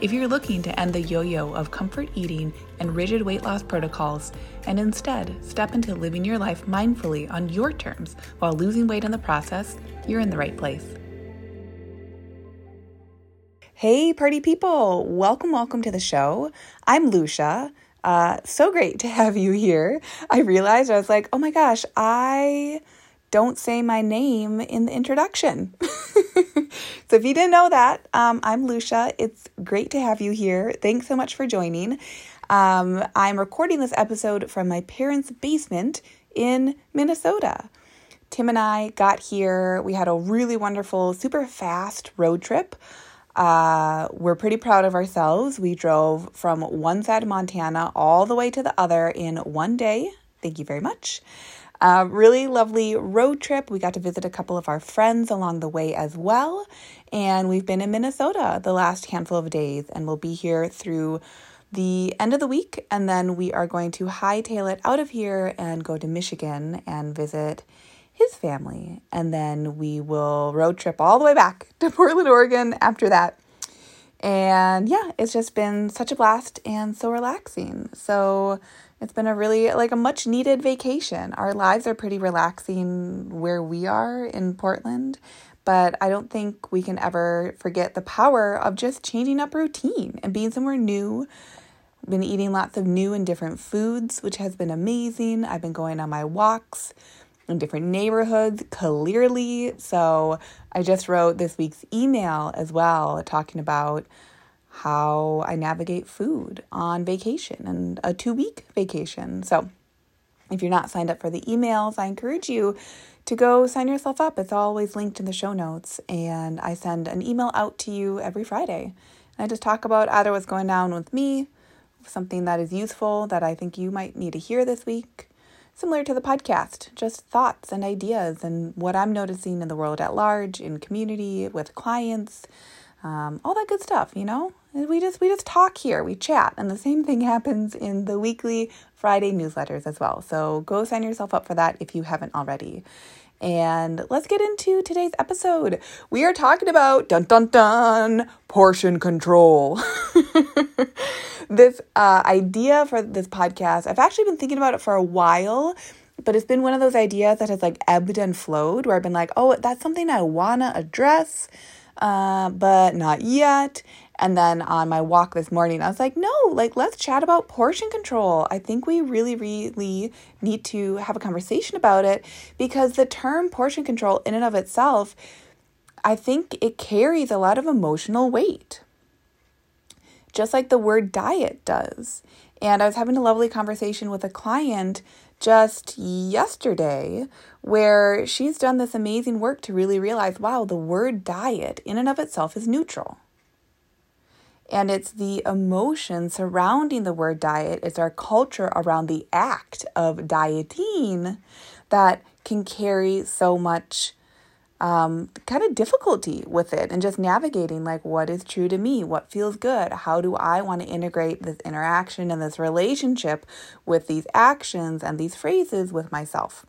If you're looking to end the yo yo of comfort eating and rigid weight loss protocols and instead step into living your life mindfully on your terms while losing weight in the process, you're in the right place. Hey, party people! Welcome, welcome to the show. I'm Lucia. Uh, so great to have you here. I realized I was like, oh my gosh, I don't say my name in the introduction. so if you didn't know that, um, I'm Lucia. It's great to have you here. Thanks so much for joining. Um, I'm recording this episode from my parents' basement in Minnesota. Tim and I got here. We had a really wonderful, super fast road trip. Uh, we're pretty proud of ourselves. We drove from one side of Montana all the way to the other in one day. Thank you very much. A really lovely road trip. We got to visit a couple of our friends along the way as well. And we've been in Minnesota the last handful of days, and we'll be here through the end of the week. And then we are going to hightail it out of here and go to Michigan and visit his family. And then we will road trip all the way back to Portland, Oregon after that. And yeah, it's just been such a blast and so relaxing. So it's been a really like a much needed vacation. Our lives are pretty relaxing where we are in Portland, but I don't think we can ever forget the power of just changing up routine and being somewhere new. Been eating lots of new and different foods, which has been amazing. I've been going on my walks in different neighborhoods clearly. So I just wrote this week's email as well, talking about how I navigate food on vacation and a two week vacation. So, if you're not signed up for the emails, I encourage you to go sign yourself up. It's always linked in the show notes, and I send an email out to you every Friday. And I just talk about either what's going down with me, something that is useful that I think you might need to hear this week, similar to the podcast, just thoughts and ideas and what I'm noticing in the world at large, in community, with clients, um, all that good stuff, you know? We just we just talk here, we chat, and the same thing happens in the weekly Friday newsletters as well. So go sign yourself up for that if you haven't already. And let's get into today's episode. We are talking about dun dun dun portion control. this uh, idea for this podcast, I've actually been thinking about it for a while, but it's been one of those ideas that has like ebbed and flowed where I've been like, oh, that's something I wanna address, uh, but not yet. And then on my walk this morning, I was like, no, like, let's chat about portion control. I think we really, really need to have a conversation about it because the term portion control, in and of itself, I think it carries a lot of emotional weight, just like the word diet does. And I was having a lovely conversation with a client just yesterday where she's done this amazing work to really realize wow, the word diet in and of itself is neutral. And it's the emotion surrounding the word diet, it's our culture around the act of dieting that can carry so much um, kind of difficulty with it and just navigating like what is true to me, what feels good, how do I want to integrate this interaction and this relationship with these actions and these phrases with myself.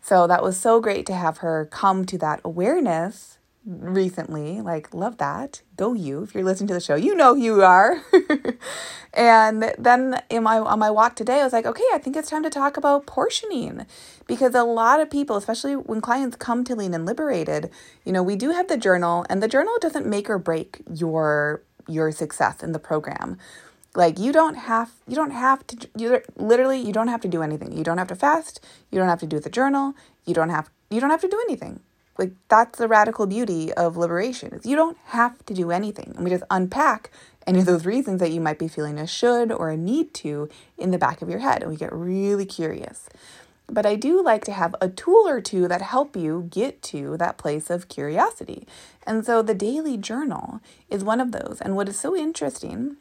So that was so great to have her come to that awareness recently. Like, love that. Go you. If you're listening to the show, you know who you are. and then in my on my walk today, I was like, okay, I think it's time to talk about portioning. Because a lot of people, especially when clients come to lean and liberated, you know, we do have the journal, and the journal doesn't make or break your your success in the program like you don't have you don't have to you literally you don't have to do anything you don't have to fast you don't have to do the journal you don't have you don't have to do anything like that's the radical beauty of liberation. Is you don't have to do anything. And we just unpack any of those reasons that you might be feeling a should or a need to in the back of your head and we get really curious. But I do like to have a tool or two that help you get to that place of curiosity. And so the daily journal is one of those. And what is so interesting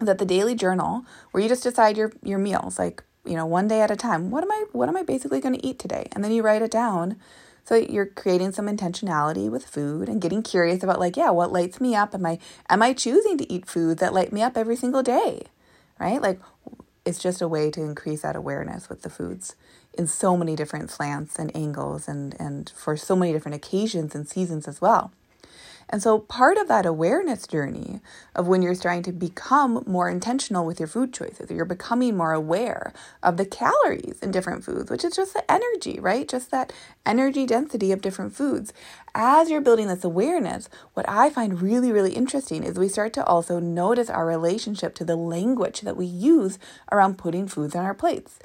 is that the daily journal, where you just decide your your meals, like, you know, one day at a time, what am I what am I basically going to eat today? And then you write it down So you're creating some intentionality with food and getting curious about like, yeah, what lights me up? Am I am I choosing to eat food that light me up every single day? Right? Like it's just a way to increase that awareness with the foods in so many different slants and angles and and for so many different occasions and seasons as well. And so, part of that awareness journey of when you're starting to become more intentional with your food choices, or you're becoming more aware of the calories in different foods, which is just the energy, right? Just that energy density of different foods. As you're building this awareness, what I find really, really interesting is we start to also notice our relationship to the language that we use around putting foods on our plates.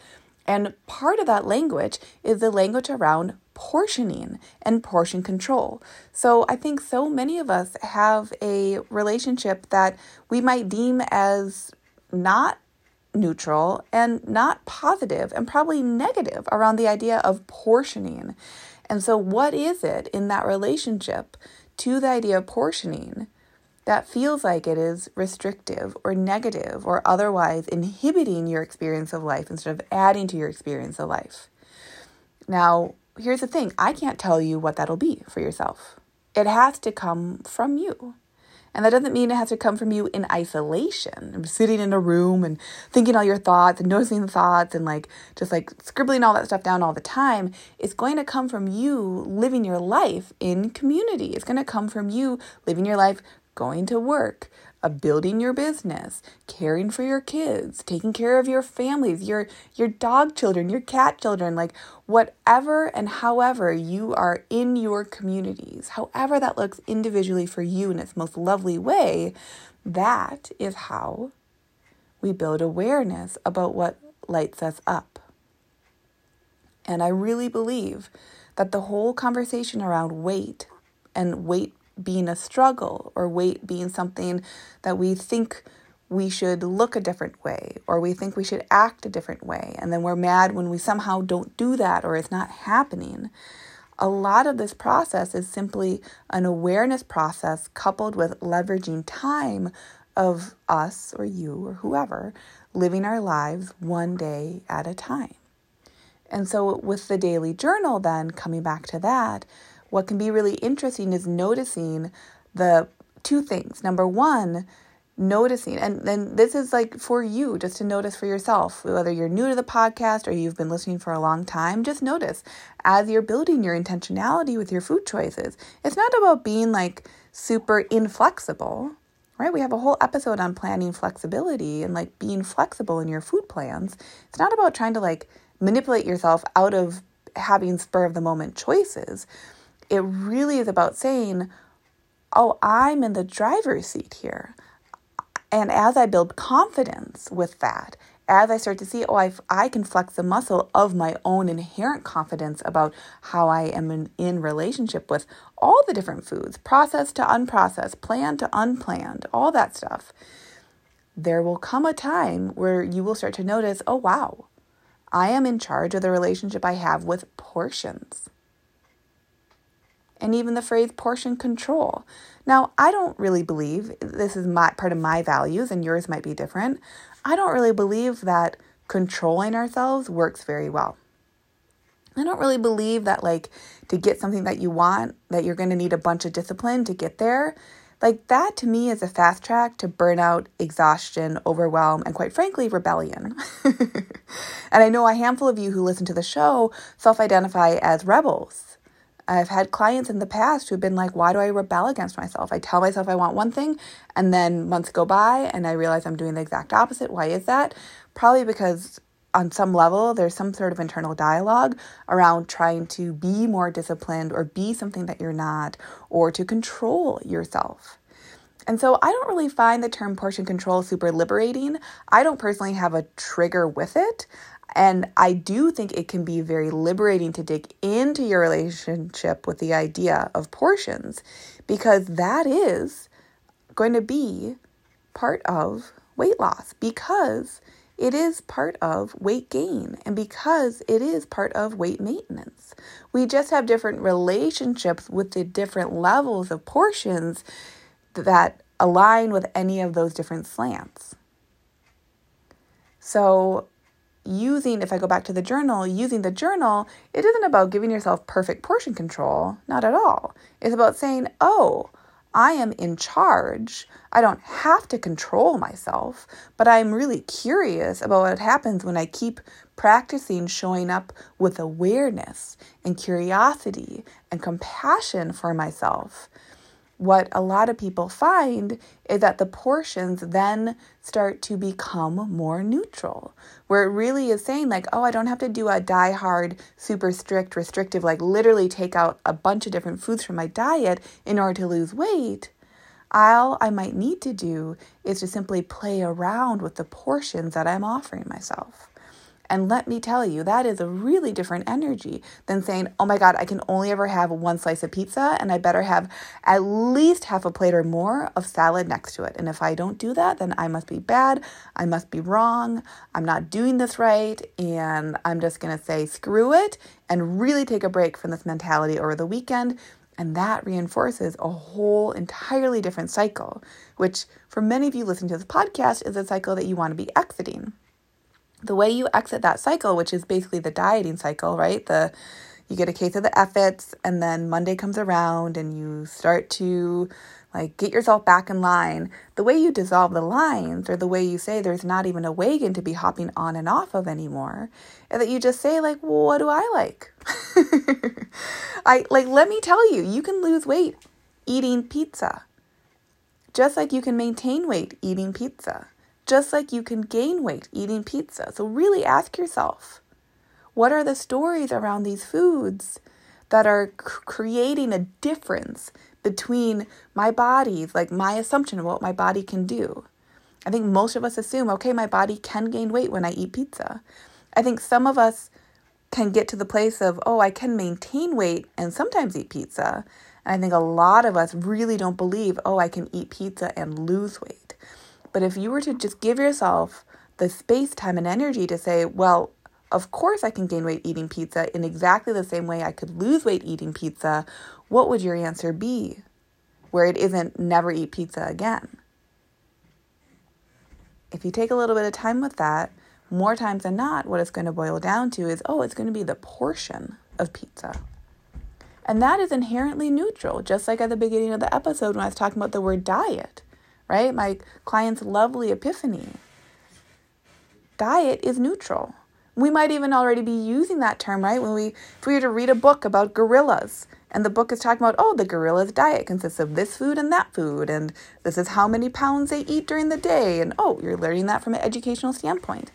And part of that language is the language around portioning and portion control. So I think so many of us have a relationship that we might deem as not neutral and not positive and probably negative around the idea of portioning. And so, what is it in that relationship to the idea of portioning that feels like it is restrictive or negative or otherwise inhibiting your experience of life instead of adding to your experience of life. Now, here's the thing I can't tell you what that'll be for yourself. It has to come from you. And that doesn't mean it has to come from you in isolation, sitting in a room and thinking all your thoughts and noticing the thoughts and like just like scribbling all that stuff down all the time. It's going to come from you living your life in community. It's going to come from you living your life going to work, uh, building your business, caring for your kids, taking care of your families, your your dog children, your cat children, like whatever and however you are in your communities, however that looks individually for you in its most lovely way, that is how we build awareness about what lights us up. And I really believe that the whole conversation around weight and weight being a struggle or weight being something that we think we should look a different way or we think we should act a different way. And then we're mad when we somehow don't do that or it's not happening. A lot of this process is simply an awareness process coupled with leveraging time of us or you or whoever living our lives one day at a time. And so, with the daily journal, then coming back to that, what can be really interesting is noticing the two things. Number one, noticing, and then this is like for you just to notice for yourself, whether you're new to the podcast or you've been listening for a long time, just notice as you're building your intentionality with your food choices. It's not about being like super inflexible right? We have a whole episode on planning flexibility and like being flexible in your food plans. It's not about trying to like manipulate yourself out of having spur of the moment choices, it really is about saying, oh, I'm in the driver's seat here. And as I build confidence with that, as I start to see, oh, I, I can flex the muscle of my own inherent confidence about how I am in, in relationship with all the different foods, processed to unprocessed, planned to unplanned, all that stuff. There will come a time where you will start to notice, oh, wow, I am in charge of the relationship I have with portions and even the phrase portion control. Now, I don't really believe this is my part of my values and yours might be different. I don't really believe that controlling ourselves works very well. I don't really believe that like to get something that you want that you're going to need a bunch of discipline to get there. Like that to me is a fast track to burnout, exhaustion, overwhelm, and quite frankly, rebellion. and I know a handful of you who listen to the show self identify as rebels. I've had clients in the past who've been like, why do I rebel against myself? I tell myself I want one thing, and then months go by and I realize I'm doing the exact opposite. Why is that? Probably because on some level there's some sort of internal dialogue around trying to be more disciplined or be something that you're not or to control yourself. And so I don't really find the term portion control super liberating. I don't personally have a trigger with it. And I do think it can be very liberating to dig into your relationship with the idea of portions because that is going to be part of weight loss because it is part of weight gain and because it is part of weight maintenance. We just have different relationships with the different levels of portions that align with any of those different slants. So, using, if I go back to the journal, using the journal, it isn't about giving yourself perfect portion control, not at all. It's about saying, oh, I am in charge. I don't have to control myself, but I'm really curious about what happens when I keep practicing showing up with awareness and curiosity and compassion for myself what a lot of people find is that the portions then start to become more neutral, where it really is saying, like, oh, I don't have to do a die hard, super strict, restrictive, like literally take out a bunch of different foods from my diet in order to lose weight. All I might need to do is to simply play around with the portions that I'm offering myself. And let me tell you, that is a really different energy than saying, oh my God, I can only ever have one slice of pizza and I better have at least half a plate or more of salad next to it. And if I don't do that, then I must be bad. I must be wrong. I'm not doing this right. And I'm just going to say, screw it and really take a break from this mentality over the weekend. And that reinforces a whole entirely different cycle, which for many of you listening to this podcast is a cycle that you want to be exiting the way you exit that cycle, which is basically the dieting cycle, right? The you get a case of the effets and then Monday comes around and you start to like get yourself back in line. The way you dissolve the lines or the way you say there's not even a wagon to be hopping on and off of anymore, and that you just say like, well, what do I like? I like let me tell you, you can lose weight eating pizza. Just like you can maintain weight eating pizza just like you can gain weight eating pizza. So, really ask yourself what are the stories around these foods that are creating a difference between my body, like my assumption of what my body can do? I think most of us assume, okay, my body can gain weight when I eat pizza. I think some of us can get to the place of, oh, I can maintain weight and sometimes eat pizza. And I think a lot of us really don't believe, oh, I can eat pizza and lose weight. But if you were to just give yourself the space, time, and energy to say, well, of course I can gain weight eating pizza in exactly the same way I could lose weight eating pizza, what would your answer be? Where it isn't never eat pizza again. If you take a little bit of time with that, more times than not, what it's going to boil down to is oh, it's going to be the portion of pizza. And that is inherently neutral, just like at the beginning of the episode when I was talking about the word diet right? My client's lovely epiphany. Diet is neutral. We might even already be using that term, right? When we, if we were to read a book about gorillas, and the book is talking about, oh, the gorilla's diet consists of this food and that food, and this is how many pounds they eat during the day, and oh, you're learning that from an educational standpoint.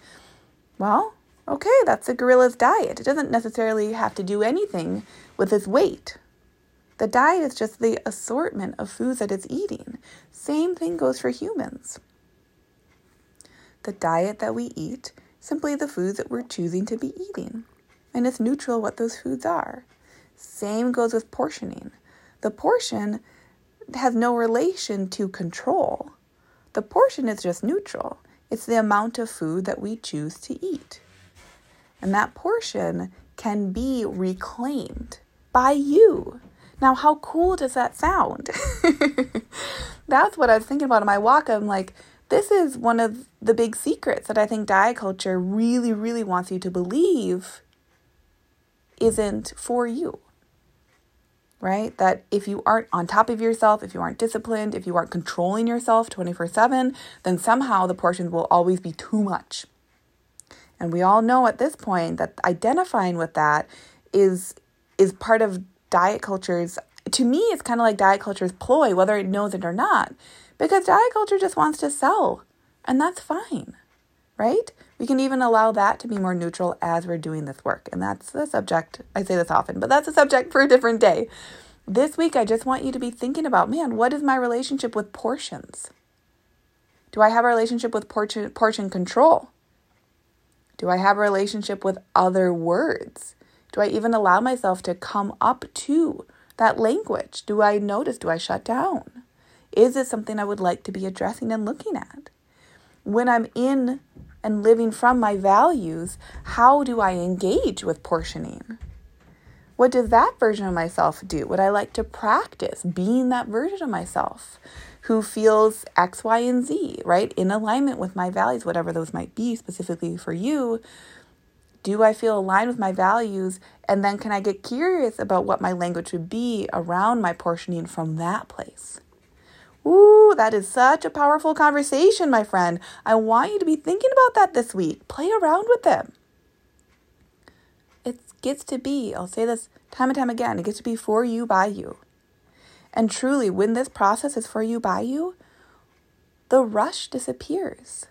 Well, okay, that's a gorilla's diet. It doesn't necessarily have to do anything with its weight, the diet is just the assortment of foods that it's eating. Same thing goes for humans. The diet that we eat, simply the foods that we're choosing to be eating. And it's neutral what those foods are. Same goes with portioning. The portion has no relation to control. The portion is just neutral. It's the amount of food that we choose to eat. And that portion can be reclaimed by you. Now, how cool does that sound? That's what I was thinking about on my walk. I'm like, this is one of the big secrets that I think diet culture really, really wants you to believe isn't for you. Right? That if you aren't on top of yourself, if you aren't disciplined, if you aren't controlling yourself 24 7, then somehow the portions will always be too much. And we all know at this point that identifying with that is is part of diet culture's to me it's kind of like diet culture's ploy whether it knows it or not because diet culture just wants to sell and that's fine right? We can even allow that to be more neutral as we're doing this work and that's the subject i say this often but that's a subject for a different day. This week i just want you to be thinking about man what is my relationship with portions? Do i have a relationship with portion portion control? Do i have a relationship with other words do I even allow myself to come up to that language? Do I notice? Do I shut down? Is it something I would like to be addressing and looking at? When I'm in and living from my values, how do I engage with portioning? What does that version of myself do? Would I like to practice being that version of myself who feels X, Y, and Z, right? In alignment with my values, whatever those might be specifically for you Do I feel aligned with my values? And then can I get curious about what my language would be around my portioning from that place? Ooh, that is such a powerful conversation, my friend. I want you to be thinking about that this week. Play around with them. It gets to be, I'll say this time and time again, it gets to be for you, by you. And truly, when this process is for you, by you, the rush disappears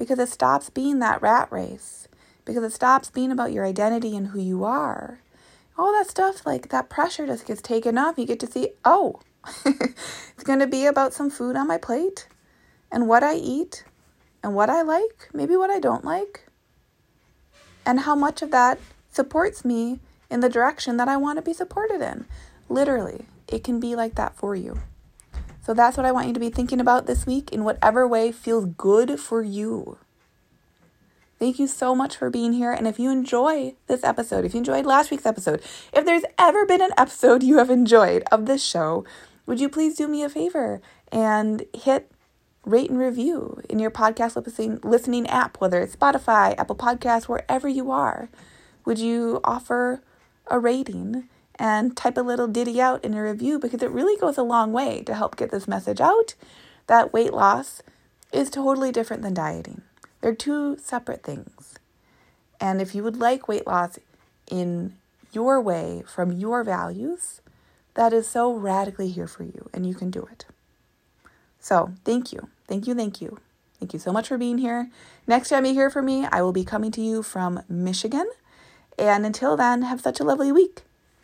because it stops being that rat race, because it stops being about your identity and who you are. All that stuff, like that pressure just gets taken off. You get to see, oh, it's going to be about some food on my plate and what I eat and what I like, maybe what I don't like, and how much of that supports me in the direction that I want to be supported in. Literally, it can be like that for you. So that's what I want you to be thinking about this week in whatever way feels good for you. Thank you so much for being here. And if you enjoy this episode, if you enjoyed last week's episode, if there's ever been an episode you have enjoyed of this show, would you please do me a favor and hit rate and review in your podcast listening, listening app, whether it's Spotify, Apple Podcasts, wherever you are? Would you offer a rating and type a little ditty out in a review because it really goes a long way to help get this message out that weight loss is totally different than dieting. They're two separate things. And if you would like weight loss in your way from your values, that is so radically here for you and you can do it. So, thank you. Thank you. Thank you. Thank you so much for being here. Next time you hear from me, I will be coming to you from Michigan. And until then, have such a lovely week.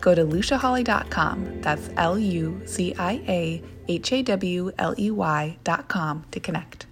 go to luciahawley.com. That's L U C I A H A W L E Y.com to connect.